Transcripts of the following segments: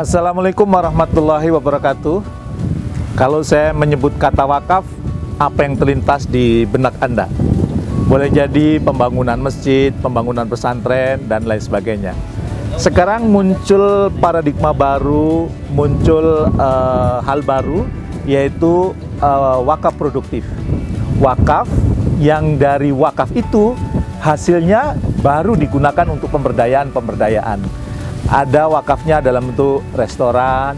Assalamualaikum warahmatullahi wabarakatuh. Kalau saya menyebut kata wakaf, apa yang terlintas di benak Anda? Boleh jadi pembangunan masjid, pembangunan pesantren, dan lain sebagainya. Sekarang muncul paradigma baru, muncul uh, hal baru, yaitu uh, wakaf produktif. Wakaf yang dari wakaf itu hasilnya baru digunakan untuk pemberdayaan-pemberdayaan. Ada wakafnya dalam bentuk restoran,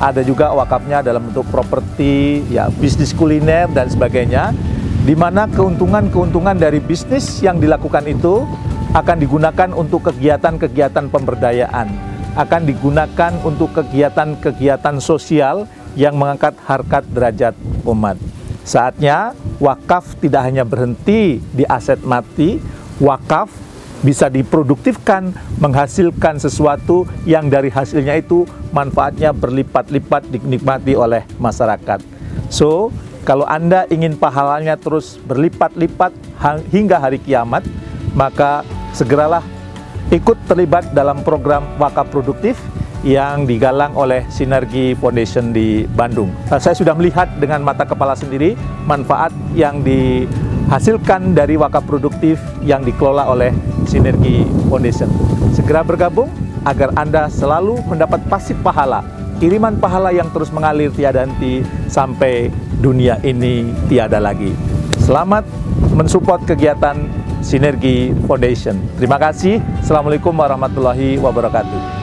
ada juga wakafnya dalam bentuk properti, ya bisnis kuliner dan sebagainya, di mana keuntungan-keuntungan dari bisnis yang dilakukan itu akan digunakan untuk kegiatan-kegiatan pemberdayaan, akan digunakan untuk kegiatan-kegiatan sosial yang mengangkat harkat derajat umat. Saatnya wakaf tidak hanya berhenti di aset mati, wakaf bisa diproduktifkan, menghasilkan sesuatu yang dari hasilnya itu manfaatnya berlipat-lipat dinikmati oleh masyarakat. So, kalau Anda ingin pahalanya terus berlipat-lipat hingga hari kiamat, maka segeralah ikut terlibat dalam program wakaf produktif yang digalang oleh Sinergi Foundation di Bandung. Saya sudah melihat dengan mata kepala sendiri manfaat yang dihasilkan dari wakaf produktif yang dikelola oleh Sinergi Foundation. Segera bergabung agar Anda selalu mendapat pasif pahala, kiriman pahala yang terus mengalir tiada henti sampai dunia ini tiada lagi. Selamat mensupport kegiatan Sinergi Foundation. Terima kasih. Assalamualaikum warahmatullahi wabarakatuh.